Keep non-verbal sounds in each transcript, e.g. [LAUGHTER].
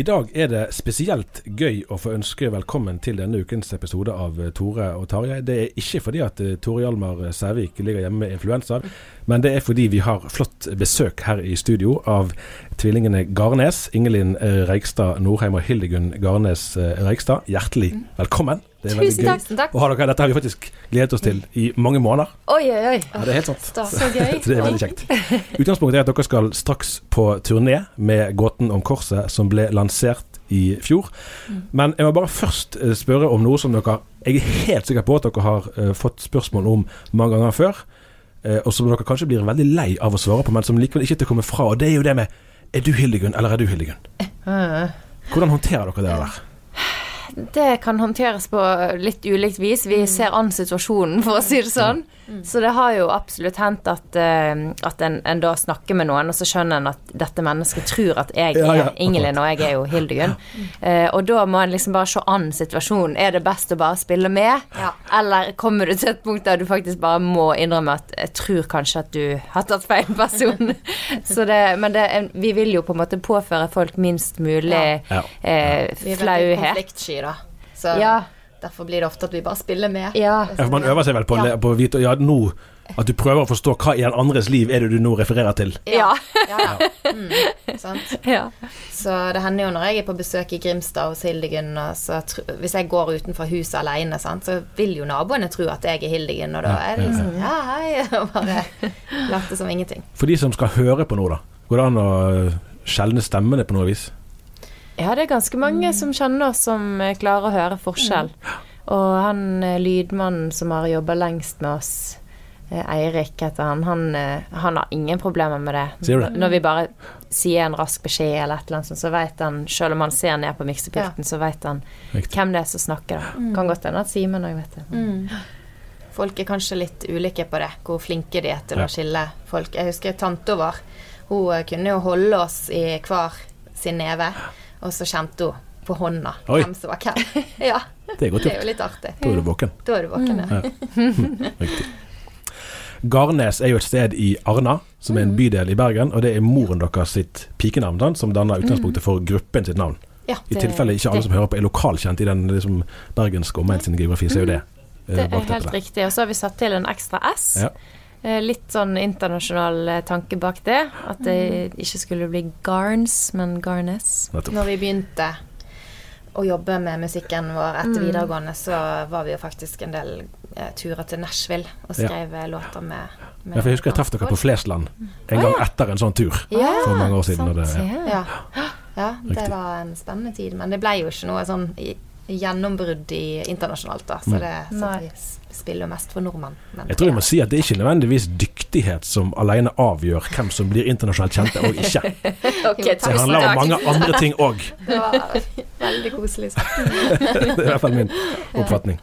I dag er det spesielt gøy å få ønske velkommen til denne ukens episode av eh, Tore og Tarjei. Det er ikke fordi at eh, Tore Hjalmar Sævik ligger hjemme med influensa, men det er fordi vi har flott besøk her i studio av tvillingene Garnes. Ingelin eh, Reigstad Norheim og Hildegunn Garnes eh, Reigstad. Hjertelig velkommen. Det er veldig Tusen gøy takk, takk. å ha dere her. Dette har vi faktisk gledet oss til i mange måneder. Oi, oi, oi. Ja, det er helt sant. Så gøy. [LAUGHS] det er veldig kjekt. Utgangspunktet er at dere skal straks på turné med Gåten om korset, som ble lansert i fjor. Men jeg må bare først eh, spørre om noe som dere Jeg er helt sikker på at dere har eh, fått spørsmål om mange ganger før, eh, og som dere kanskje blir veldig lei av å svare på, men som likevel ikke til å komme fra. Og det er jo det med Er du Hildegunn, eller er du Hildegunn? Hvordan håndterer dere det der? Det kan håndteres på litt ulikt vis. Vi ser an situasjonen, for å si det sånn. Så det har jo absolutt hendt at, eh, at en, en da snakker med noen, og så skjønner en at dette mennesket tror at jeg Ja, ja, er Ingelin, og jeg er jo Hildegunn. Eh, og da må en liksom bare se an situasjonen. Er det best å bare spille med? Eller kommer du til et punkt der du faktisk bare må innrømme at jeg tror kanskje at du har tatt feil person? [LAUGHS] så det, men det, vi vil jo på en måte påføre folk minst mulig Ja. Ja. Er veldig flauhet. Konfliktsky, da. Så Ja. derfor blir det ofte at vi bare spiller med. Ja. Ja, for Man øver seg vel på, ja. på å vite ja, nå at du prøver å forstå hva i en andres liv er det du nå refererer til. Ja. Ja, ja. Mm, sant? [LAUGHS] ja. Så det hender jo når jeg er på besøk i Grimstad hos Hildegunn, og så tr hvis jeg går utenfor huset alene, sant, så vil jo naboene tro at jeg er Hildegunn, og da er det liksom Ja, hei, [LAUGHS] og bare late som ingenting. For de som skal høre på noe, da. Går det an å skjelne stemmene på noe vis? Ja, det er ganske mange som kjenner oss som eh, klarer å høre forskjell. Og han eh, lydmannen som har jobba lengst med oss, eh, Eirik heter han, han, han har ingen problemer med det. Sier du det? Når vi bare sier en rask beskjed eller et eller annet sånt, så vet han, selv om han ser ned på miksepulten, så vet han Riktig. hvem det er som snakker. Da. Kan godt hende at Simen òg vet det. Folk er kanskje litt ulike på det, hvor flinke de er til Ja. å skille folk. Jeg husker tanta vår. Hun kunne jo holde oss i hver sin neve, og så kjente hun på hånda Oi. hvem som var hvem. [LAUGHS] ja, Det er godt det er jo litt artig. Da er du våken. Da er du våken, ja. [LAUGHS] Riktig. Garnes er jo et sted i Arna, som er en bydel i Bergen, og det er moren deres sitt pikenavn, sant, som danner utgangspunktet for gruppen sitt navn. Ja, I tilfelle ikke alle som hører på er lokalkjent i den liksom, bergenske omegn sin geografi, så er jo det eh, Det er helt riktig. Og så har vi satt til en ekstra S. Ja. Eh, Litt sånn internasjonal eh, tanke bak det. At det ikke skulle bli Garns, men Garnes. Når vi begynte å jobbe med musikken vår etter Mm. videregående, så var vi jo faktisk en del eh, turer til Nashville og skrev ja. låter med, med Ja, for jeg husker jeg traff dere på Flesland en gang etter en sånn tur Ja, for mange år siden. Og det, ja. ja. Det var en spennende tid. Men det ble jo ikke noe sånn i, gjennombrudd i internasjonalt, da. Så, det, så vi spiller mest for nordmenn. jeg tror jeg må si at det er ikke nødvendigvis dyktighet som alene avgjør hvem som blir internasjonalt kjente og ikke. [LAUGHS] okay, det handler om mange andre ting òg. Det var veldig koselig sagt. [LAUGHS] det er i hvert fall min oppfatning.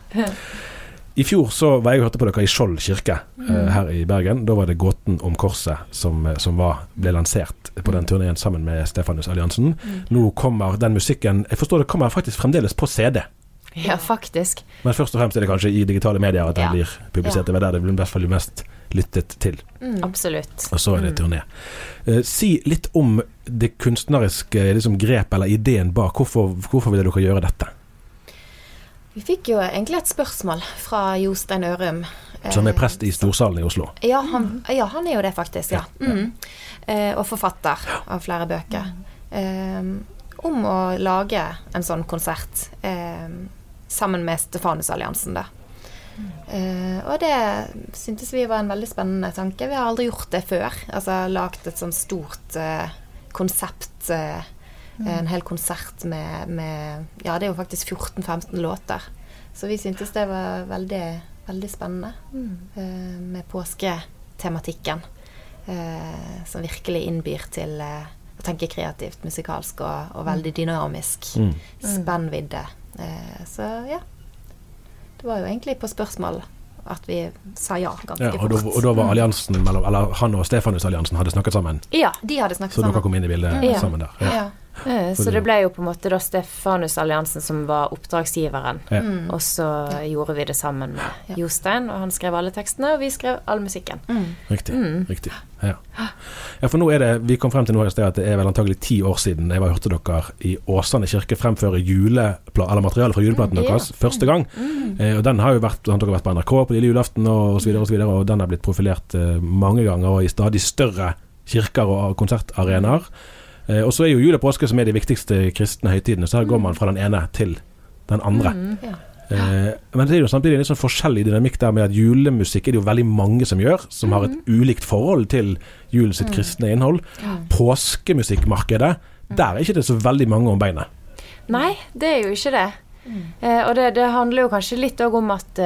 I fjor så var jeg og hørte på dere i Skjold kirke mm. her i Bergen. Da var det 'Gåten om korset' som, som var, ble lansert på den turneen sammen med Stefanus Alliansen. Mm. Nå kommer den musikken Jeg forstår det kommer faktisk fremdeles på CD. Ja, faktisk. Men først og fremst er det kanskje i digitale medier at den ja. blir publisert. Det er der det blir i hvert fall mest lyttet til. Mm. Absolutt. Og så er det mm. turné. Uh, si litt om det kunstneriske liksom, grep eller ideen bak. Hvorfor, hvorfor ville dere gjøre dette? Vi fikk jo egentlig et spørsmål fra Jostein Ørum. Som er prest i Storsalen i Oslo? Ja, han, ja, han er jo det, faktisk. ja. Mm. Eh, og forfatter av flere bøker. Eh, om å lage en sånn konsert eh, sammen med Stefanusalliansen, da. Uh, og det syntes vi var en veldig spennende tanke. Vi har aldri gjort det før. Altså lagd et sånn stort uh, konsept eh, Mm. En hel konsert med, med, Ja, det er jo faktisk 14-15 låter. Så vi syntes det var veldig, veldig spennende mm. uh, med påsketematikken. Uh, som virkelig innbyr til uh, å tenke kreativt, musikalsk og, og veldig mm. dynamisk. Mm. Spennvidde. så ja. Det var jo egentlig på spørsmål at vi sa ja ganske ja, og fort. Da, og da var alliansen mellom Eller han og Stefanus-alliansen hadde snakket sammen? Ja, de hadde snakket sammen. Så dere kom inn i bildet ja. sammen der? Ja. ja. Eh, så det ble jo på en måte da Stefanus-alliansen som var oppdragsgiveren. Ja. Mm. Og så gjorde vi det sammen med ja. Jostein, og han skrev alle tekstene, og vi skrev all musikken. Mm. Riktig. Mm. riktig. Ja. ja. for nå er det Vi kom frem til nå i sted at det er vel antagelig ti år siden jeg var hørte dere i Åsane kirke fremføre eller materiale fra juleplaten mm, deres første gang. Mm. Eh, og den har jo vært, har dere vært på NRK på lille julaften og osv., og så videre, og den har blitt profilert eh, mange ganger og i stadig større kirker og konsertarenaer. Eh, og så er jo jul og påske som er de viktigste kristne høytidene, så her går man fra den ene til den andre. Mm, ja. Eh, men det er jo samtidig en litt sånn forskjellig dynamikk der med at julemusikk er det jo veldig mange som gjør, som mm. har et mm. ulikt forhold til julens sitt mm. kristne innhold. Påskemusikkmarkedet, der er ikke det så veldig mange om beinet. Nei, det er jo ikke det. Mm. Eh, og det, det, handler jo kanskje litt òg om at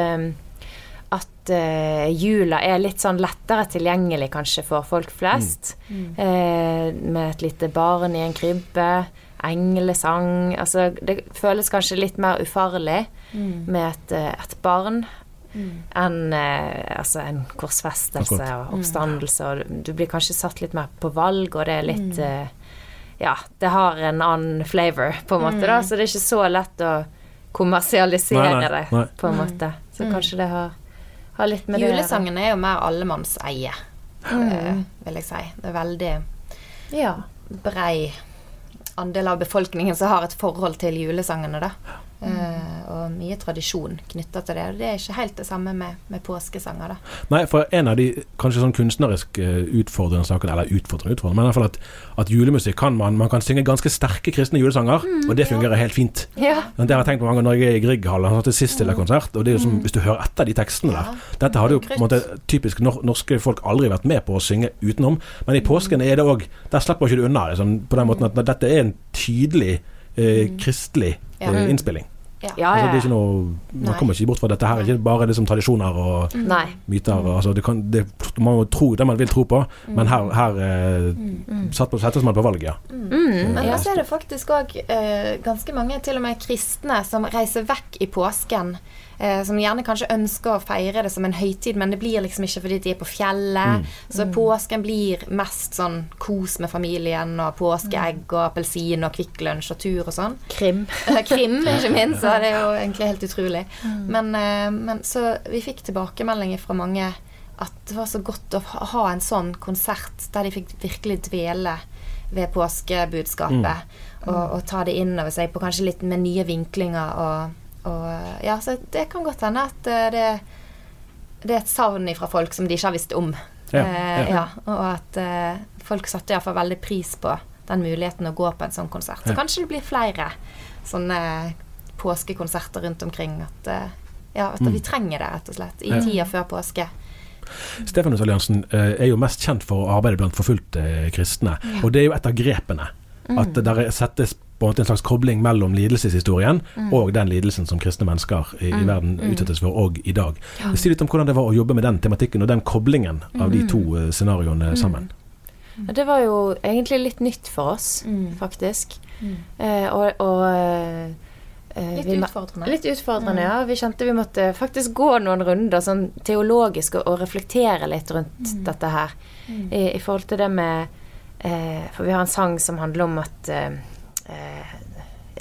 at uh, jula er litt sånn lettere tilgjengelig kanskje for folk flest. Mm. Mm. Uh, med et lite barn i en krybbe, englesang Altså det føles kanskje litt mer ufarlig mm. med et, uh, et barn mm. enn altså en korsfestelse og oppstandelse. Og du blir kanskje satt litt mer på valg, og det er litt mm. Ja, det har en annen flavor, på en måte, da, mm. så det er ikke så lett å kommersialisere nei, nei, nei. det, på en måte. Så kanskje det har Julesangen er jo mer allemannseie, mm. vil jeg si. Det er veldig ja. brei andel av befolkningen som har et forhold til julesangene, da. Uh, og mye tradisjon knytta til det. Og det er ikke helt det samme med, med påskesanger, da. Nei, for en av de kanskje sånn kunstnerisk uh, utfordrende sakene, eller utfordrende, utfordrende, men i hvert fall at, at julemusikk kan man Man kan synge ganske sterke kristne julesanger, mm, og det fungerer ja. helt fint. Ja. Det har jeg tenkt på mange ganger når jeg er i Grieghallen, sånn til sist mm. konsert, og det er jo som, mm. hvis du hører etter de tekstene der Dette hadde jo på en måte typisk nor norske folk aldri vært med på å synge utenom, men i påsken er det òg Der slipper ikke du unna, liksom, på den måten at dette er en tydelig eh, mm. kristelig eh, innspilling. Ja. Ja, er ikke noe, man kommer ikke bort fra dette her. Ikke bare liksom tradisjoner og Nei. myter. Og, altså, det kan, det, man må tro det man vil tro på, mm. men her, her eh, mm. settes man på valg, ja. Mm. mm. Men så er det faktisk òg eh, ganske mange, til og med kristne, som reiser vekk i påsken eh, som gjerne kanskje ønsker å feire det som en høytid, men det blir liksom ikke fordi de er på fjellet. Mm. Så mm. påsken blir mest sånn kos med familien og påskeegg og appelsin og Kvikk Lunsj og tur og sånn. Krim. Eh, krim, [LAUGHS] ikke minst. Så det er jo egentlig helt utrolig. Mm. Men, eh, men, så vi fikk tilbakemeldinger fra mange at det var så godt å ha en sånn konsert der de fikk virkelig dvele ved påskebudskapet. Mm. Og, og, ta det inn over seg på kanskje litt med nye vinklinger og og ja, så det kan godt hende at eh, det, det er et savn fra folk som de ikke har visst om. Ja, ja. Eh, ja og at eh, folk satte iallfall veldig pris på den muligheten å gå på en sånn konsert. Så kanskje det blir flere sånne påskekonserter rundt omkring. At, eh, ja, at mm. vi trenger det, rett og slett, i tida før påske. Stefanus Alliansen er jo mest kjent for å arbeide blant forfulgte kristne. Og det er jo et av grepene At det settes på en måte en slags kobling mellom lidelseshistorien Mm. og den lidelsen som kristne mennesker i, i verden utsettes for òg i dag. Si litt om hvordan det var å jobbe med den tematikken og den koblingen av Mm. de to eh, scenarioene sammen. Ja, Det var jo egentlig litt nytt for oss, Mm. faktisk. Eh, og og eh, eh, Litt utfordrende. Litt utfordrende, ja. Vi kjente vi måtte faktisk gå noen runder sånn teologisk og, og reflektere litt rundt dette her. I, I forhold til det med eh, For vi har en sang som handler om at eh,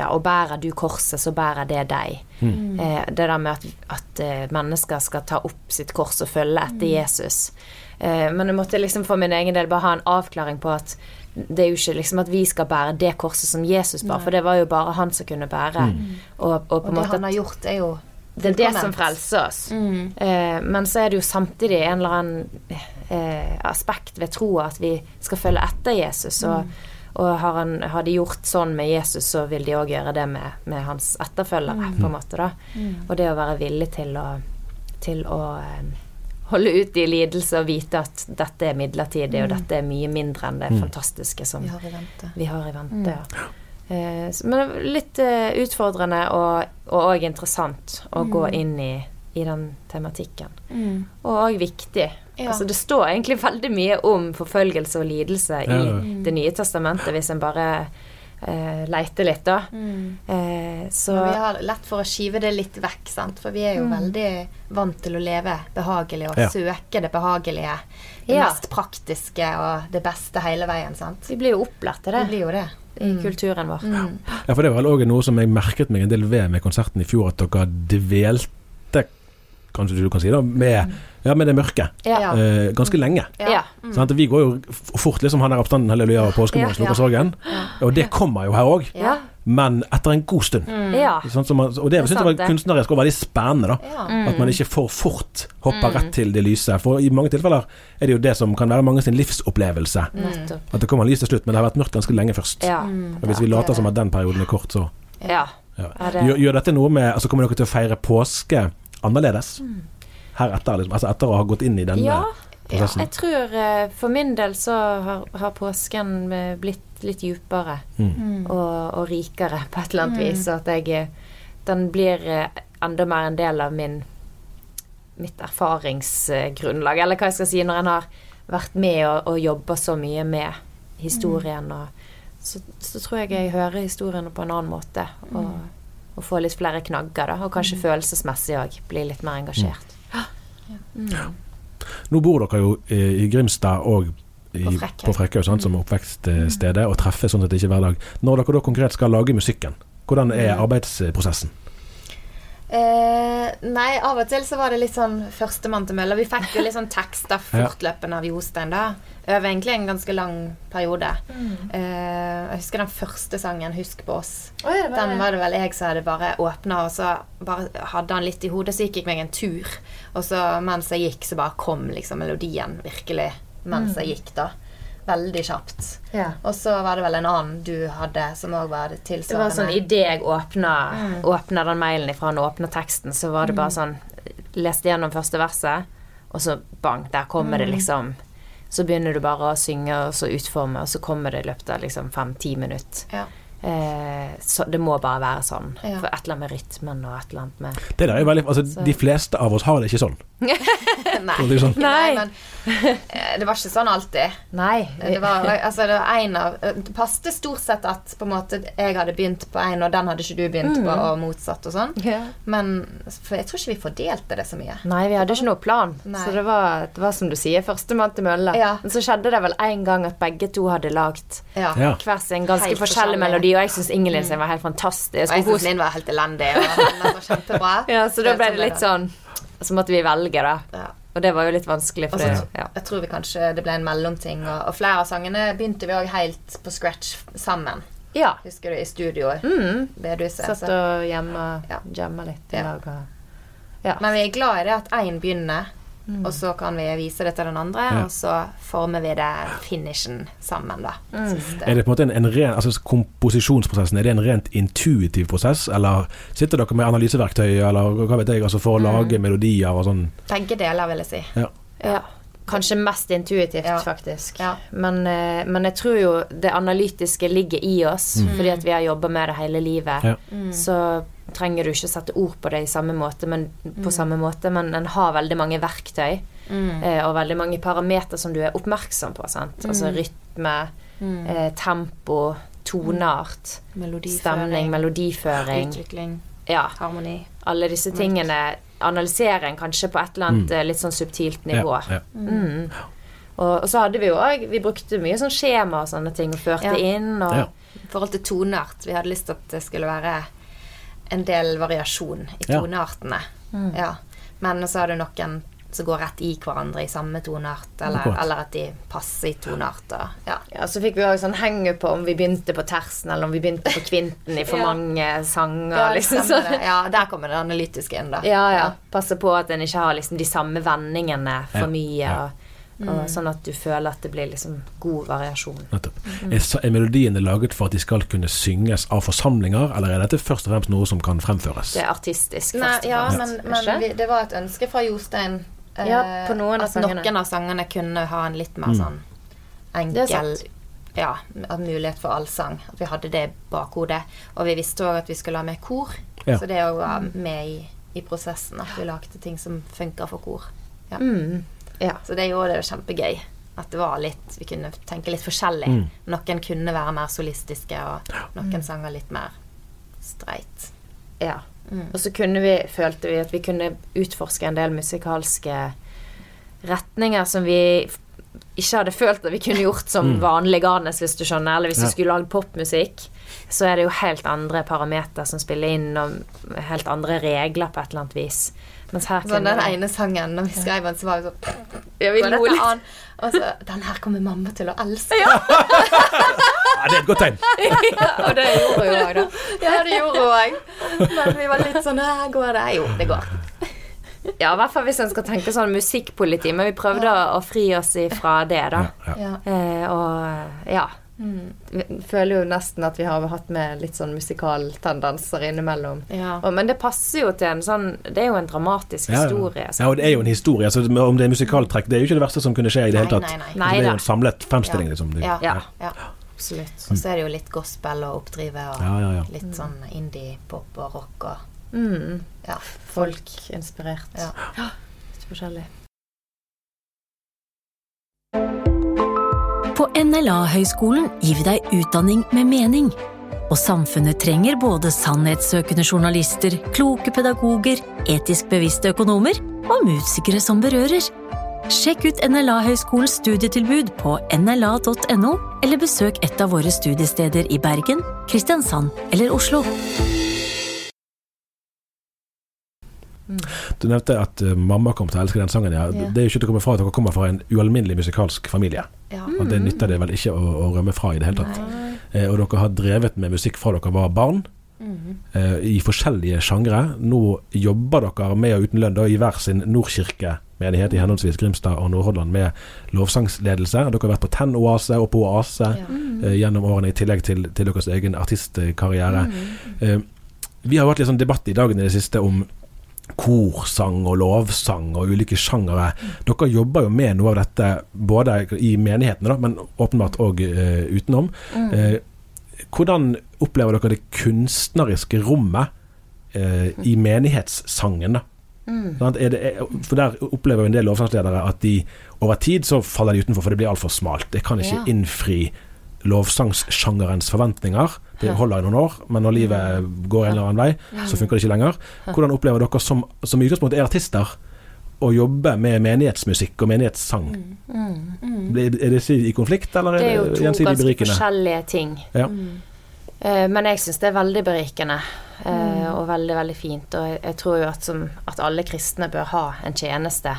ja, og bærer du korset, så bærer det deg. Eh, det der med at, at eh, mennesker skal ta opp sitt kors og følge etter Jesus. Eh, men jeg måtte liksom for min egen del bare ha en avklaring på at det er jo ikke liksom at vi skal bære det korset som Jesus bar, for det var jo bare han som kunne bære. Og, og på Og det måte han har gjort, er jo det er det som frelser oss. Eh, men så er det jo samtidig en eller annen eh, aspekt ved troa at vi skal følge etter Jesus. Og, og har, han, har de gjort sånn med Jesus, så vil de òg gjøre det med, med hans etterfølgere, på en måte. da. Og det å være villig til å, til å eh, holde ut i lidelse og vite at dette er midlertidig, og dette er mye mindre enn det fantastiske som Vi har i vente. vi har i vente. Ja. Eh, men litt eh, utfordrende og òg interessant å gå inn i, i den tematikken. Og òg viktig. Ja. Altså, det står egentlig veldig mye om forfølgelse og lidelse i Ja, ja. Det nye testamentet, hvis en bare eh, leiter litt, da. Eh, så Men vi har lett for å skive det litt vekk, sant? for vi er jo veldig vant til å leve behagelig og Ja. søke det behagelige. Det Ja. mest praktiske og det beste hele veien, sant. vi blir jo opplært til Det Vi blir jo det. i kulturen vår. Ja, for det var vel òg noe som jeg merket meg en del ved med konserten i fjor, at dere dvelte, kanskje du kan si, da, med, ja, med det mørke. Ja. Eh, ganske lenge. Ja. Sant? Vi går jo fort liksom han der oppstanden, halleluja og påskemorgen, Ja. slukker sorgen. Og det kommer jo her òg, men etter en god stund. Mm. Sånn som man, og det, Det syns jeg var kunstnerisk og veldig spennende. da Ja. At man ikke for fort hopper rett til det lyse. For i mange tilfeller er det jo det som kan være mange sin livsopplevelse. Nettopp. At det kommer lys til slutt, men det har vært mørkt ganske lenge først. Ja. Og hvis vi later som at den perioden er kort, så ja. ja. Ja, gjør, gjør dette noe med Altså Kommer dere til å feire påske annerledes? Heretter, liksom, altså etter å ha gått inn i denne Ja, prosessen? Jeg tror eh, for min del så har, har påsken eh, blitt litt djupere Mm. og, og rikere på et eller annet vis. Og at jeg eh, Den blir enda mer en del av min mitt erfaringsgrunnlag, eller hva jeg skal si, når en har vært med og, og jobba så mye med historien. Og, så, så tror jeg jeg hører historiene på en annen måte. Og, og få litt flere knagger, da. Og kanskje følelsesmessig òg Bli litt mer engasjert. Nå bor dere jo eh, i Grimstad og i, På Frekkhaug. som oppvekststedet, og treffes sånn sett ikke hver dag. Når dere da konkret skal lage musikken, hvordan er arbeidsprosessen? Eh, nei, av og til så var det litt sånn førstemann til mølla. Vi fikk jo litt sånn tekster [LAUGHS] fortløpende av Jostein, da. Over egentlig en ganske lang periode. Eh, jeg husker den første sangen, 'Husk på oss'. Den var det vel jeg som hadde bare åpna, og så bare hadde han litt i hodet. Så gikk jeg meg en tur, og så mens jeg gikk, så bare kom liksom melodien virkelig mens jeg gikk, da. Veldig kjapt. Ja. Og så var det vel en annen du hadde, som òg var det Det var tilsvarende. sånn idet jeg åpna, åpna den mailen ifra han åpna teksten, så var det bare sånn Leste gjennom første verset, og så bang, der kommer det liksom Så begynner du bare å synge og så utforme, og så kommer det i løpet av liksom fem-ti minutter. Ja. Eh, så det må bare være sånn. Ja. For et eller annet med rytmen og et eller annet med Det der er veldig, altså De fleste av oss har det ikke sånn. [LAUGHS] [LAUGHS] Nei. Det sånn. Nei, men eh, det var ikke sånn alltid. Nei. Det var, altså, det var en av Det passet stort sett at på en måte jeg hadde begynt på en, og den hadde ikke du begynt på, og motsatt og sånn. Ja. Men for jeg tror ikke vi fordelte det så mye. Nei, vi hadde ikke noe plan. Nei. Så det var, det var som du sier, førstemann til mølla. Ja. Men så skjedde det vel en gang at begge to hadde lagd Ja. Hver sin ganske Helt forskjellig forskjellig. melodi, og jeg syns Ingelin sin var helt fantastisk. Og jeg syns min var helt elendig, og den var [LAUGHS] kjempebra. ja, så da ble det litt sånn Så måtte vi velge, da. Ja. Og det var jo litt vanskelig, for Og det ja. jeg tror vi kanskje det ble en mellomting, og, og flere av sangene begynte vi òg helt på scratch sammen. ja. Husker du, i studioet. Mm. Bedehuset. Satt og jamma, Ja. jamma litt i Ja. lag Ja. Men vi er glad i det at én begynner, og så kan vi vise det til den andre, Ja. og så former vi det finishen sammen, da. Mm. Er det på en måte en, en ren, altså Komposisjonsprosessen, er det en rent intuitiv prosess, eller sitter dere med analyseverktøy eller hva vet jeg, altså for å lage melodier og sånn? Begge deler, vil jeg si. Ja. ja. kanskje mest intuitivt, Ja. faktisk. Ja. Men, eh, men jeg tror jo det analytiske ligger i oss, fordi at vi har jobba med det hele livet. Ja. Så trenger du ikke sette ord på det i samme måte, men, på samme måte, men en har veldig mange verktøy eh, og veldig mange parametere som du er oppmerksom på. Sant? Altså rytme, eh, tempo, toneart, stemning, melodiføring. Utvikling. Ja, Harmoni. alle disse tingene analyserer en kanskje på et eller annet eh, litt sånn subtilt nivå. Ja, ja. Mm. Og, og så hadde vi jo òg Vi brukte mye sånn skjema og sånne ting og førte Ja. inn og Ja. I forhold til toneart. Vi hadde lyst til at det skulle være en del variasjon i toneartene. Ja. Men så er det noen som går rett i hverandre i samme toneart, eller, eller at de passer i tonearter. Ja. Ja, så fikk vi òg sånn henge på om vi begynte på tersen eller om vi begynte på kvinten i [LAUGHS] for Ja. mange sanger. Ja, liksom. Så, ja, der kommer det analytiske inn, da. ja, ja. Passe på at en ikke har liksom de samme vendingene for Ja, mye. ja. Og, og sånn at du føler at det blir liksom god variasjon. Nettopp. Er, er melodiene laget for at de skal kunne synges av forsamlinger, eller er dette først og fremst noe som kan fremføres? Det er artistisk, Nei, ja, men, men vi, det var et ønske fra Jostein eh, Ja, på noen av at noen av sangene kunne ha en litt mer Mm. sånn enkel ja, mulighet for allsang. At vi hadde det i bakhodet. Og vi visste òg at vi skulle ha med kor. Ja. Så det òg var med i, i prosessen. At vi lagde ting som funker for kor. Ja. Mm. Ja. Så det gjorde det kjempegøy. At det var litt Vi kunne tenke litt forskjellig. Mm. Noen kunne være mer solistiske, og noen sanger litt mer streit. Ja. Mm. Og så kunne vi, følte vi at vi kunne utforske en del musikalske retninger som vi ikke hadde følt at vi kunne gjort som vanlig garnes, hvis du skjønner. Eller hvis Ja. vi skulle lagd popmusikk, så er det jo helt andre parametere som spiller inn, og helt andre regler på et eller annet vis. Mens her Så den ene sangen, når vi skrev den, så var vi sånn Ja, vi lo litt. Og så Den her kommer mamma til å elske. Ja, [LAUGHS] det er et godt tegn! [LAUGHS] Og det gjorde hun òg, da. Ja, det gjorde hun òg. Men vi var litt sånn Her går det. Jo, det går. Ja, i hvert fall hvis en skal tenke sånn musikkpoliti, men vi prøvde å, å fri oss ifra det, da. Ja, ja. Ja. Eh, og ja. Mm. føler jo nesten at vi har hatt med litt sånn musikaltendenser innimellom. Ja. Og, men det passer jo til en sånn Det er jo en dramatisk Ja, ja. historie. ja, og det er jo en historie. Altså, om det er musikaltrekk, det er jo ikke det verste som kunne skje i det hele tatt. nei, nei. Nei Altså, det er jo en samlet fremstilling, Ja. liksom. Det- Ja. Ja. ja. Absolutt. Og så er det jo litt gospel og oppdrive og Ja, ja, ja. litt sånn indie-pop og rock og Mm. Ja. Folk-inspirert. Ja. Litt forskjellig. På NLA-høgskolen gir vi deg utdanning med mening. Og samfunnet trenger både sannhetssøkende journalister, kloke pedagoger, etisk bevisste økonomer og musikere som berører. Sjekk ut NLA-høgskolens studietilbud på nla.no, eller besøk et av våre studiesteder i Bergen, Kristiansand eller Oslo. Du nevnte at uh, mamma kom til å elske den sangen. Ja. Ja. Det er jo ikke til å komme fra at dere kommer fra en ualminnelig musikalsk familie. Ja. Og Det nytter det vel ikke å, å rømme fra i det hele tatt. Eh, og dere har drevet med musikk fra dere var barn, eh, i forskjellige sjangre. Nå jobber dere med og uten lønn da, i hver sin Nordkirkemenighet i henholdsvis Grimstad og Nordhordland med lovsangsledelse. Dere har vært på Tenn Oase og på Oase eh, gjennom årene, i tillegg til, til deres egen artistkarriere. Eh, vi har jo hatt litt sånn debatt i dagene i det siste om korsang og lovsang og ulike sjangere. Dere jobber jo med noe av dette både i menighetene, da, men åpenbart òg uh, utenom. Eh, hvordan opplever dere det kunstneriske rommet uh, i menighetssangen? da? Sant? Er det, for Der opplever en del lovsangsledere at de over tid så faller de utenfor, for det blir altfor smalt. Det kan ikke Ja. innfri lovsangssjangerens forventninger. Det holder i noen år, men når livet går en eller annen vei, så funker det ikke lenger. Hvordan opplever dere som, som i utgangspunktet er artister, å jobbe med menighetsmusikk og menighetssang? Blir- Er disse i konflikt, eller Det er er jo to ganske forskjellige ting. Ja. Eh, Men jeg syns det er veldig berikende mm. og veldig, veldig fint. Og jeg, tror jo at, som, at alle kristne bør ha en tjeneste,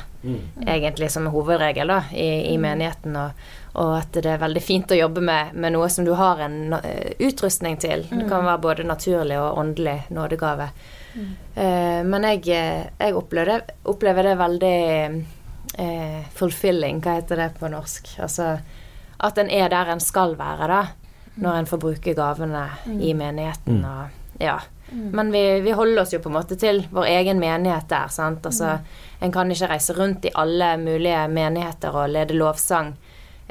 egentlig som er hovedregel da, i, i menigheten. Og, og at det er veldig fint å jobbe med, med noe som du har en eh, utrustning til. Det kan være både naturlig og åndelig nådegave. Eh, men jeg, eh, jeg opplever, det, opplever det veldig uh, fulfilling, hva heter det på norsk? Altså at en er der en skal være, da. Når en får bruke gavene i menigheten og Ja. Men vi, vi holder oss jo på en måte til vår egen menighet der. sant? Altså, En kan ikke reise rundt i alle mulige menigheter og lede lovsang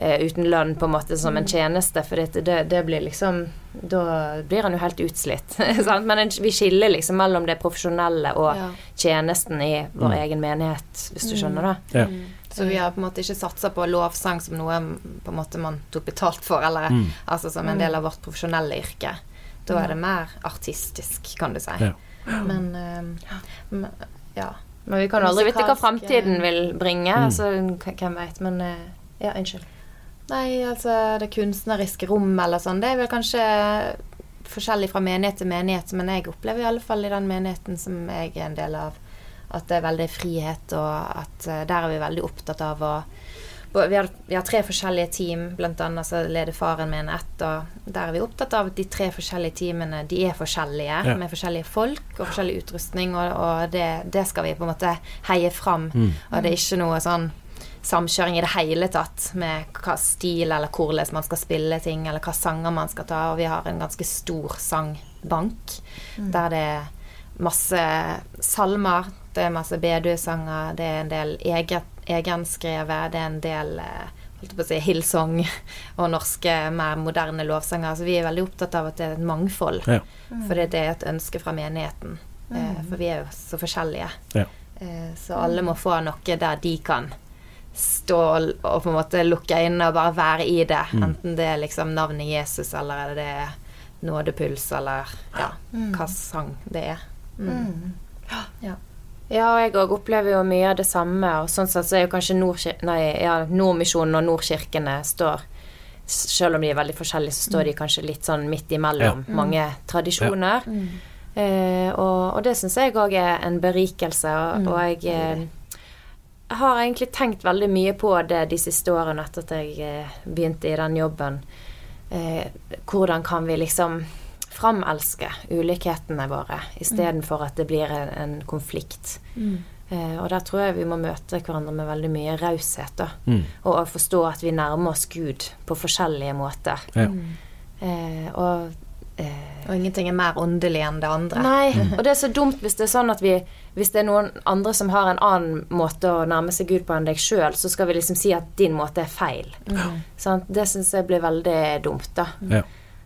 uten lønn på en måte som en tjeneste, for det, det, det blir liksom Da blir han jo helt utslitt. [LAUGHS] sant? Men en, vi skiller liksom mellom det profesjonelle og Ja. tjenesten i vår Mm. egen menighet, hvis du skjønner det. Ja. Så vi har på en måte ikke satsa på lovsang som noe på en måte man tok betalt for, eller Mm. altså som en del av vårt profesjonelle yrke. Da er det mer artistisk, kan du si. Ja. Men um, ja. Men vi kan aldri vite hva framtiden eh, vil bringe, Mm. Altså, hvem veit. Men eh, ja, unnskyld. Nei, altså det kunstneriske rommet eller sånn, det er vel kanskje forskjellig fra menighet til menighet, men jeg opplever i alle fall i den menigheten som jeg er en del av, at det er veldig frihet, og at eh, der er vi veldig opptatt av å vi har, vi har tre forskjellige team, annet så leder faren min ett, og der er vi opptatt av at de tre forskjellige teamene de er forskjellige, Ja. med forskjellige folk og forskjellig utrustning, og, og det, det skal vi på en måte heie fram. Mm. Og det er ikke noe sånn samkjøring i det hele tatt med hva stil eller hvordan man skal spille ting, eller hva sanger man skal ta. Og vi har en ganske stor sangbank der det er masse salmer, det er masse bedøsanger, det er en del eget, egenskrevet, det er en del eh, holdt på å si, Hillsong og norske, mer moderne lovsanger. Så vi er veldig opptatt av at det er et mangfold. Ja. For det er et ønske fra menigheten. Mm. For vi er jo så forskjellige. Ja. Eh, Så alle må få noe der de kan stå og- på en måte lukke øynene og bare være i det. Mm. Enten det er liksom navnet Jesus, eller er det nådepuls, eller ja, hva sang det er. Mm. Ja. Ja, og jeg òg opplever jo mye av det samme, og sånn sett så er jo kanskje nei, ja, Nordmisjonen og Nordkirkene står Selv om de er veldig forskjellige, så står de kanskje litt sånn midt imellom mange tradisjoner. Eh, og, og det syns jeg òg er en berikelse, og, og jeg eh, har egentlig tenkt veldig mye på det de siste årene etter at jeg eh, begynte i den jobben. Eh, hvordan kan vi liksom framelske ulikhetene våre istedenfor at det blir en, en konflikt. Mm. og der tror jeg vi må møte hverandre med veldig mye raushet. Mm. Og, forstå at vi nærmer oss Gud på forskjellige måter. Ja. Eh, og eh, Og ingenting er mer åndelig enn det andre. Nei, [LAUGHS] og det er så dumt hvis det er sånn at vi Hvis det er noen andre som har en annen måte å nærme seg Gud på enn deg sjøl, så skal vi liksom si at din måte er feil. Sant? Det syns jeg blir veldig dumt, da. Ja.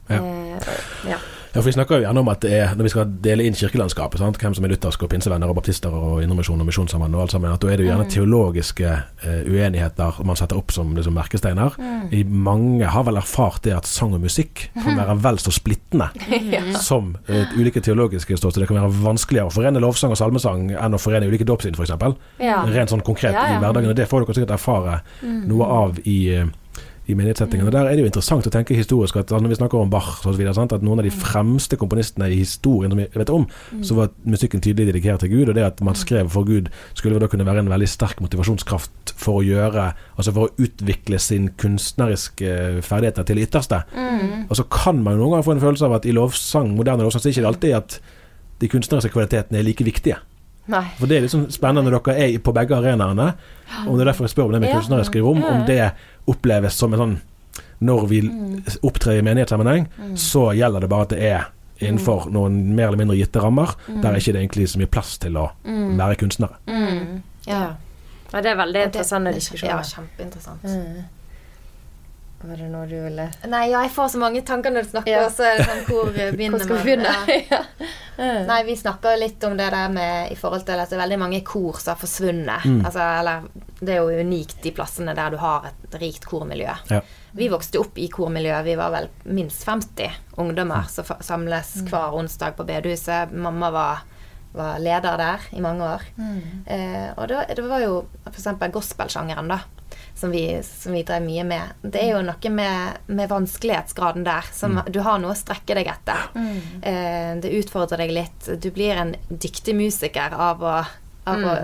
Ja. Eh, ja. Ja, for Vi snakker jo gjerne om at det er, når vi skal dele inn kirkelandskapet, sant? hvem som er lutherske og pinsevenner og baptister og indremisjon og misjonssambann og alt sammen, at da er det jo gjerne teologiske eh, uenigheter man setter opp som liksom, merkesteiner. I mange har vel erfart det at sang og musikk kan være vel så splittende [LAUGHS] som eh, ulike teologiske ståsted. Det kan være vanskeligere å forene lovsang og salmesang enn å forene ulike dåpssyn, f.eks. Ja. Rent sånn konkret Ja, ja. i hverdagen. Og det får dere sikkert erfare noe av i eh, i menighetssettingene. Og Der er det jo interessant å tenke historisk at når vi snakker om Bach og så videre, sant, at noen av de fremste komponistene i historien som vi vet om, så var musikken tydelig dedikert til Gud. Og det at man skrev for Gud skulle da kunne være en veldig sterk motivasjonskraft for å gjøre Altså for å utvikle sin kunstneriske ferdigheter til det ytterste. Og så kan man jo noen ganger få en følelse av at i lovsang, moderne lovsang, så er det ikke alltid at de kunstneriske kvalitetene er like viktige. Nei. For det er liksom spennende når dere er på begge arenaene. Og det er derfor jeg spør om det med Ja. kunstneriske rom, om det oppleves som en sånn Når vi opptrer i menighetssammenheng, så gjelder det bare at det er innenfor noen mer eller mindre gitte rammer. Der er ikke det egentlig så mye plass til å være kunstnere. Ja. ja. Det er veldig interessante diskusjoner. Ja, kjempeinteressant. Var det noe du ville Nei, ja, jeg får så mange tanker når du snakker, Ja. så er det sånn Hvor eh, [LAUGHS] begynner Hvor skal man? vi begynne? Ja. [LAUGHS] Nei, vi snakker litt om det der med i forhold til at det er veldig mange kor som har forsvunnet. Mm. Altså, eller det er jo unikt de plassene der du har et rikt kormiljø. Ja. Vi vokste opp i kormiljø. Vi var vel minst 50 ungdommer som samles Mm. hver onsdag på bedehuset. Mamma var, var leder der i mange år. Mm. Eh, og det, det var jo f.eks. gospelsjangeren, da. Som vi, som vi drev mye med. Det er jo noe med, med vanskelighetsgraden der. Som Du har noe å strekke deg etter. Eh, det utfordrer deg litt. Du blir en dyktig musiker av å, av å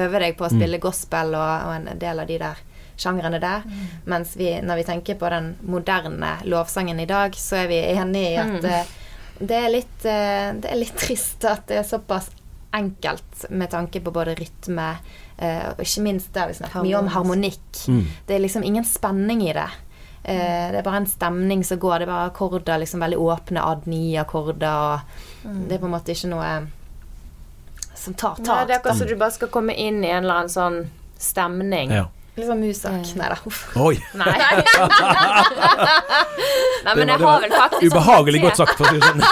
øve deg på å spille gospel og, og en del av de der sjangrene der. Mens vi, når vi tenker på den moderne lovsangen i dag, så er vi enige i at eh, det, er litt, eh, det er litt trist at det er såpass enkelt med tanke på både rytme og ikke minst der vi snakker mye om harmonikk. Mm. Det er liksom ingen spenning i det. Eh, det er bare en stemning som går. Det er bare akkorder, liksom veldig åpne ad-ni-akkorder. Og det er på en måte ikke noe som tar Nei, det er akkurat som du bare skal komme inn i en eller annen sånn stemning. Ja. Liksom musak. Nei da. Oi! [LAUGHS] Nei. Nei, men jeg har vel faktisk Ubehagelig godt sagt, for å si det sånn.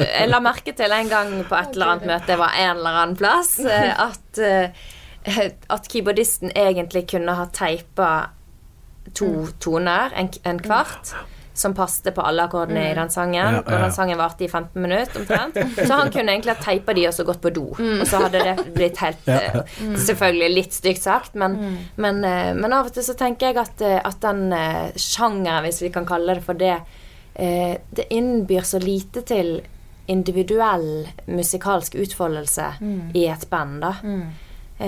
[LAUGHS] Jeg la merke til en gang på et eller annet møte, det var en eller annen plass, eh, at, eh, at keyboardisten egentlig kunne ha teipa to toner, en, en kvart. Som passte på alle akkordene i den sangen. Ja, ja, Og den sangen varte i 15 minutter omtrent. Så han kunne egentlig ha teipa de og så gått på do. Og så hadde det blitt helt eh, Selvfølgelig litt stygt sagt, men, men, eh, men av og til så tenker jeg at, eh, at den sjangeren, hvis vi kan kalle det for det, eh, det innbyr så lite til individuell musikalsk utfoldelse i et band, da. Eh,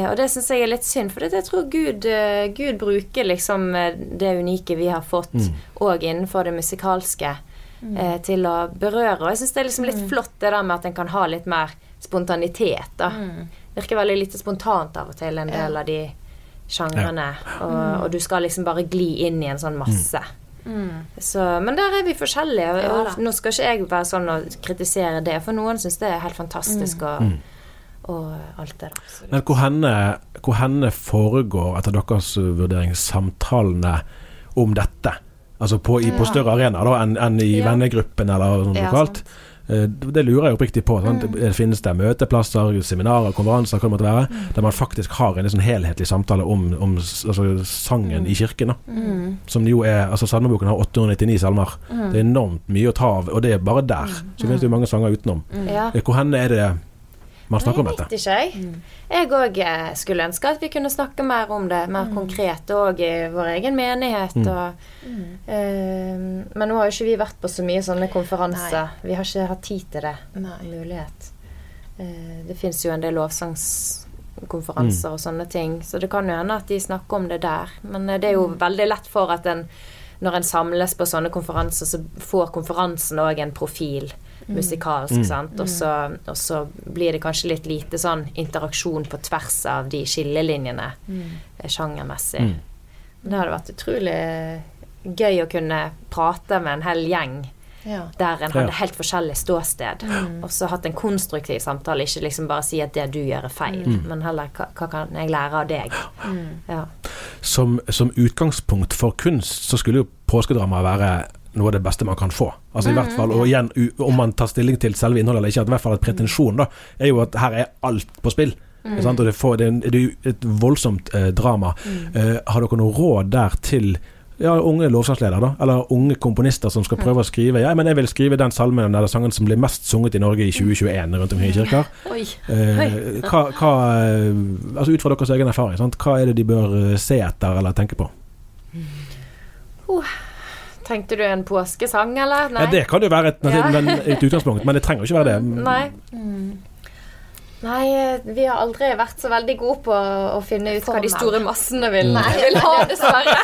og det syns jeg er litt synd, for jeg tror Gud, eh, Gud bruker liksom eh, det unike vi har fått, òg innenfor det musikalske, mm. til å berøre. Og jeg syns det er liksom litt flott det der med at en kan ha litt mer spontanitet, da. Virker veldig lite spontant av og til, en del av de sjangrene. Og, og du skal liksom bare gli inn i en sånn masse. Så, men der er vi forskjellige. Og, Ja nå skal ikke jeg være sånn og kritisere det, for noen syns det er helt fantastisk og, og alt det der. Men hvor henne, hvor henne foregår, etter deres vurdering, samtalene om dette? Altså på, i, på større arenaer enn enn i Ja. vennegruppen eller noe lokalt? Ja, Det lurer jeg oppriktig på. Sant? Det Finnes det møteplasser, seminarer, konferanser, hva det måtte være, der man faktisk har en sånn helhetlig samtale om, om altså, sangen i kirken? Da? Som jo er altså Salmeboken har 899 salmer. Det er enormt mye å ta av, og det er bare der. Så finnes det jo mange sanger utenom. Ja. Eh, Hvor henne er det man snakket om Jeg dette? vet ikke, jeg. Jeg òg skulle ønske at vi kunne snakke mer om det, mer konkret òg i vår egen menighet. Og, uh, men nå har jo ikke vi vært på så mye sånne konferanser. Vi har ikke hatt tid til det. Nei. Mulighet. Uh, det fins jo en del lovsangskonferanser og sånne ting, så det kan jo hende at de snakker om det der. Men eh, det er jo veldig lett for at en når en samles på sånne konferanser, så får konferansen òg en profil musikalsk, sant. Og så, og så blir det kanskje litt lite sånn interaksjon på tvers av de skillelinjene mm. sjangermessig. Men det hadde vært utrolig gøy å kunne prate med en hel gjeng Ja. der en hadde helt forskjellig ståsted, og så hatt en konstruktiv samtale. Ikke liksom bare si at det du gjør, er feil, men heller hva, hva kan jeg lære av deg? Ja. som, som utgangspunkt for kunst, så skulle jo påskedrama være noe av det beste man kan få. Altså i hvert fall, og igjen, Om man tar stilling til selve innholdet eller ikke, at i hvert fall at pretensjonen da, er jo at her er alt på spill. Sant? Og det, får, det, er et voldsomt eh, drama. Eh, har dere noe råd der til ja, unge lovsangsledere? Eller unge komponister som skal prøve å skrive Ja, men jeg vil skrive den salmen eller sangen som blir mest sunget i Norge i 2021 rundt omkring i kirker. Eh, hva, hva, eh, altså ut fra deres egen erfaring, sant? hva er det de bør eh, se etter eller tenke på? Tenkte du en påskesang, eller? Nei. Ja, det kan jo være et, Ja. men, et utgangspunkt, men det trenger jo ikke være det. [LAUGHS] Nei. Nei, eh, vi har aldri vært så veldig gode på å finne ut hva de store massene vil, vil ha, dessverre.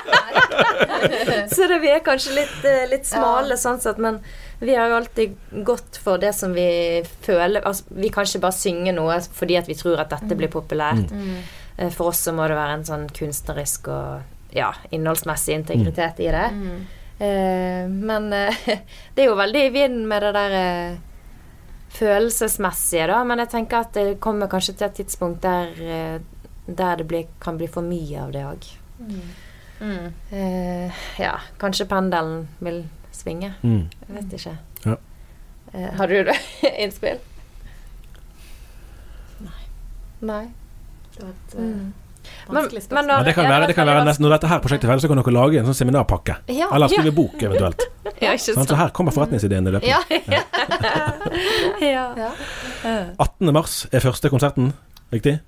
[LAUGHS] så det, vi er kanskje litt, eh, litt smale sånn sett, men vi har jo alltid gått for det som vi føler altså, Vi kan ikke bare synge noe fordi at vi tror at dette blir populært. Mm. For oss så må det være en sånn kunstnerisk og ja, innholdsmessig integritet i det. Eh, men eh, [LAUGHS] det er jo veldig i vinden med det der eh, følelsesmessige, da. Men jeg tenker at det kommer kanskje til et tidspunkt der, eh, der det blir, kan bli for mye av det òg. Eh, ja, kanskje pendelen vil svinge. Mm. Jeg vet ikke. Ja. Eh, har du det [LAUGHS] innspill? Nei. Nei. Det var et Mm. eh, vanskelig spørsmål. men men, Men det kan være, det kan være nesten, Når dette her prosjektet er ferdig, så kan dere lage en sånn seminarpakke. Ja, Eller ja. skrive bok, eventuelt. [LAUGHS] Ja, ikke Sant? sant. Så her kommer forretningsideen i løpet. Ja. [LAUGHS] ja. [LAUGHS] 18. mars er første konserten, riktig?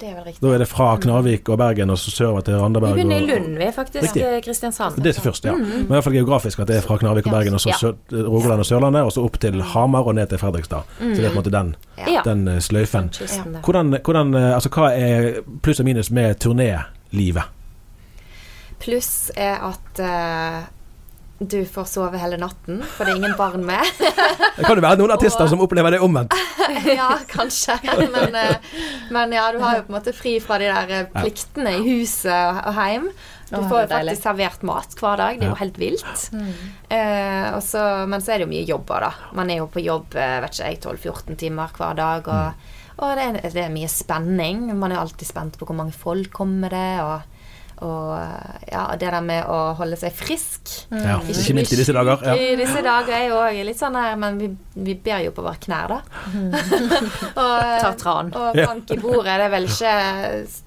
Det er vel riktig. Da er det fra Knarvik og Bergen og så sørover til Vi begynner i Lund, vi er faktisk Riktig. eh, Kristiansand. Det er først, ja. Men i hvert fall geografisk at det er fra Knarvik og Bergen og så Ja. Rogaland og Sørlandet, og så opp til Hamar og ned til Fredrikstad. Så det er på en måte den, Ja. den eh, sløyfen. Hvordan, hvordan, eh, altså, hva er pluss og minus med turnélivet? Pluss er at eh, du får sove hele natten, for det er ingen barn med. Det kan jo være noen artister som opplever det omvendt. [LAUGHS] ja, kanskje. Men, eh, men ja, du har jo på en måte fri fra de der eh, pliktene i huset og, og heim. Du får jo faktisk servert mat hver dag. Det er jo helt vilt. Eh, og så- men så er det jo mye jobber, da. Man er jo på jobb eh, vet ikke jeg, 12-14 timer hver dag. Og, og det, er, det er mye spenning. Man er alltid spent på hvor mange folk kommer det. Og, og ja, det der med å holde seg frisk. Ja, ikke minst i disse dager. Ja. I disse dager er jo òg litt sånn her Men vi, vi ber jo på våre knær, da. [LAUGHS] og, [LAUGHS] Tar tran. og bank i bordet. Det er vel ikke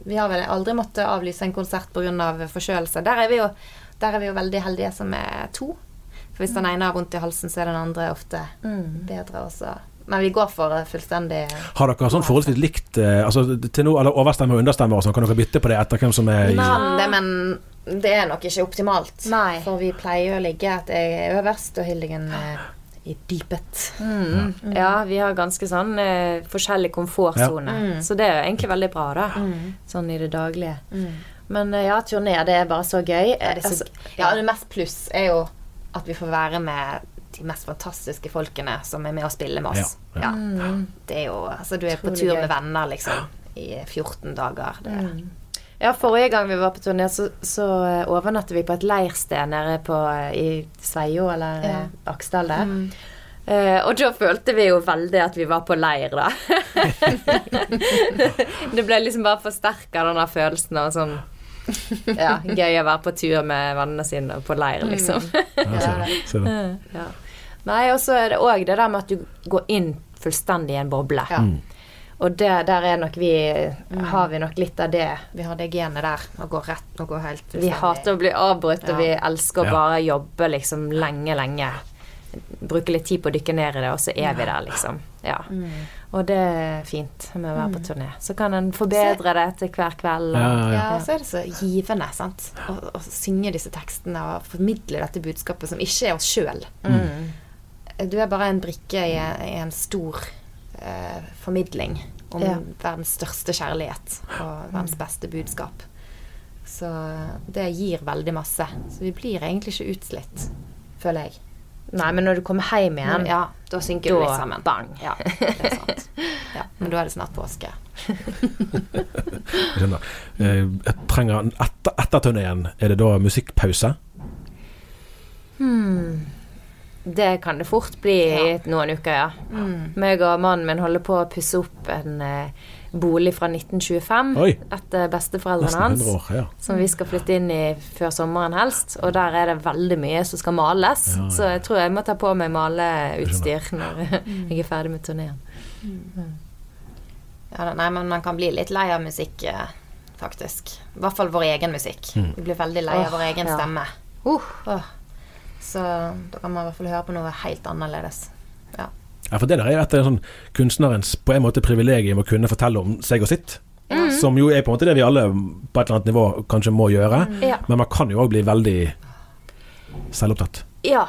Vi har vel aldri måttet avlyse en konsert pga. forkjølelse. Der er, vi jo, der er vi jo veldig heldige som er to. For hvis den ene har vondt i halsen, så er den andre ofte bedre også. Men vi går for eh, fullstendig Har dere sånn forholdsvis likt eh, altså, til nå, eller overstemme og understemme og sånn? Kan dere bytte på det etter hvem som er i Kan det, men det er nok ikke optimalt. Nei. For vi pleier å ligge at jeg er øverst, og Hildegunn er i dypet. Ja, vi har ganske sånn eh, forskjellig komfortsone. Så det er jo egentlig veldig bra, da. Sånn i det daglige. Men eh, ja, turné, det er bare så gøy. Ja, det, så, Altså, ja, det mest pluss er jo at vi får være med de mest fantastiske folkene som er med å spille med oss. Ja, Ja, Det er jo Altså, du er på tur med venner, liksom, i 14 dager. Det, Ja, forrige gang vi var på turné, så, så eh, overnattet vi på et leirsted nede på, eh, i Sveio, eller Ja. ja. Aksdal der. Eh, og da følte vi jo veldig at vi var på leir, da. [LAUGHS] det ble liksom bare forsterka, den der følelsen av sånn Ja, gøy å være på tur med vennene sine og på leir, liksom. Ja, ser det, ser det. [LAUGHS] ja. Nei, og så er det òg det der med at du går inn fullstendig i en boble. Ja. Og det, der er nok vi Har vi nok litt av det. vi har det genet der. Å gå rett og gå helt Vi hater å bli avbrutt, og vi elsker å Ja. bare jobbe liksom lenge, lenge. Bruke litt tid på å dykke ned i det, og så er vi der, liksom. Ja. Og det er fint med å være på turné. Så kan en forbedre det til hver kveld. Og, Ja, ja. Ja, så er det så givende sant? Å, å synge disse tekstene og formidle dette budskapet som ikke er oss sjøl. Du er bare en brikke i, i en stor eh, formidling om Ja. verdens største kjærlighet og verdens beste budskap. Så det gir veldig masse. Så vi blir egentlig ikke utslitt, føler jeg. Nei, men når du kommer hjem igjen Ja, da synker du litt sammen. bang. Ja, det er sant. Ja, men da er det snart påske. Jeg skjønner. Eh, Jeg trenger en etter, etter turneen, er det da musikkpause? Det kan det fort bli i noen uker, ja. Meg og mannen min holder på å pusse opp en eh, bolig fra 1925 Oi. etter besteforeldrene hans. år. Ja. Som vi skal flytte inn i før sommeren helst. Og der er det veldig mye som skal males. Ja, ja. Så jeg tror jeg må ta på meg maleutstyr når [LAUGHS] jeg er ferdig med turneen. Ja, nei, men man kan bli litt lei av musikk, eh, faktisk. I hvert fall vår egen musikk. Vi blir veldig lei av vår egen ja. stemme. Uh. Så da kan man i hvert fall høre på noe helt annerledes. Ja. Ja, for det der er jo et av sånn kunstnerens på en måte privilegium å kunne fortelle om seg og sitt. Som jo er på en måte det vi alle på et eller annet nivå kanskje må gjøre. Ja. Men man kan jo òg bli veldig selvopptatt ja.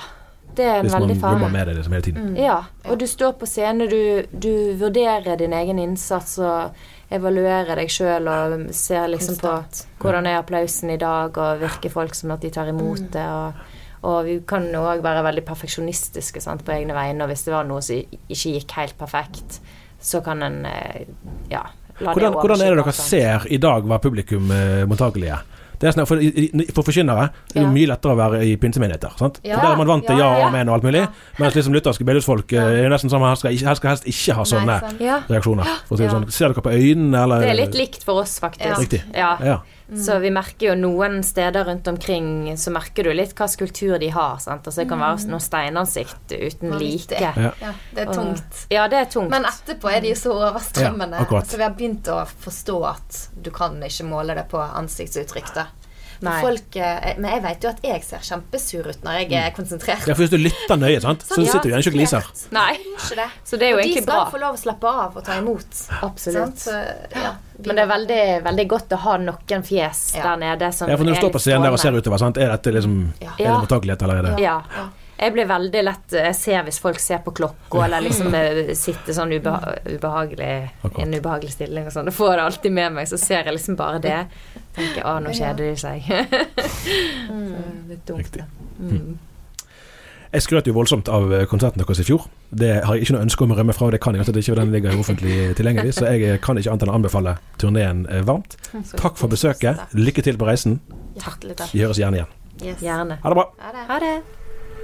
Det er en hvis man veldig fare. jobber med det liksom hele tiden. Ja, og du står på scene, du, du vurderer din egen innsats og evaluerer deg sjøl og ser liksom Konstant. på hvordan er applausen i dag, og virker folk som at de tar imot det. Og, og vi kan òg være veldig perfeksjonistiske sant, på egne vegne, og hvis det var noe som ikke gikk helt perfekt, så kan en eh, ja, la Hvordan, det hvordan er det dere sant? ser i dag hva publikum eh, mottakelige? Det er sånn, for, for forkynnere er det Ja. mye lettere å være i pinsemenigheter. Sant? Ja. For Der er man vant til ja, Ja, ja. amen og alt mulig. Mens liksom lutherske bedehusfolk ja. er jo nesten sånn at her skal, her skal helst ikke ha sånne Nei, sånn. Reaksjoner. For å si det sånn. Ser dere på øynene, eller det er litt likt for oss, faktisk. Ja. Riktig. Ja. Så vi merker jo noen steder rundt omkring Så merker du litt hva kultur de har. Sant? Altså, det kan være noe steinansikt uten like. Ja. Ja, det er Og- tungt. Ja, det er tungt. Men etterpå er de så overstrømmende. Ja, så vi har begynt å forstå at du kan ikke måle det på ansiktsuttrykk. da. Folk, eh, men jeg vet jo at jeg ser kjempesur ut når jeg er konsentrert. ja, for hvis du lytter nøye, sant? så Sånn, ja, sitter du gjerne ikke og gliser. Nei. Ikke det. Så det er jo og de skal bra. få lov å slappe av og ta imot. Absolutt. Så, ja, Men det er veldig, veldig godt å ha noen fjes Ja. der nede som Ja, for når du står på scenen der og ser utover, sant? er dette liksom Ja. Er det mottakelighet, eller er det Ja. Ja. Jeg blir veldig lett Jeg ser hvis folk ser på klokka, eller liksom sitter sånn ubeha ubehagelig i en ubehagelig stilling og sånn. Da får jeg det alltid med meg, så ser jeg liksom bare det. Tenker å, nå kjeder de seg. [LAUGHS] Så, litt dumt. Riktig. Mm. Jeg skrøt jo voldsomt av eh, konserten deres i fjor. Det har jeg ikke noe ønske om å rømme fra, og det kan jeg at det ikke den ligger offentlig tilgjengelig, så jeg kan ikke annet enn å anbefale turneen eh, varmt. Takk for besøket. Lykke til på reisen. Takk. Vi høres gjerne igjen. Yes. Gjerne. Ha det bra. Ha det. Ha det.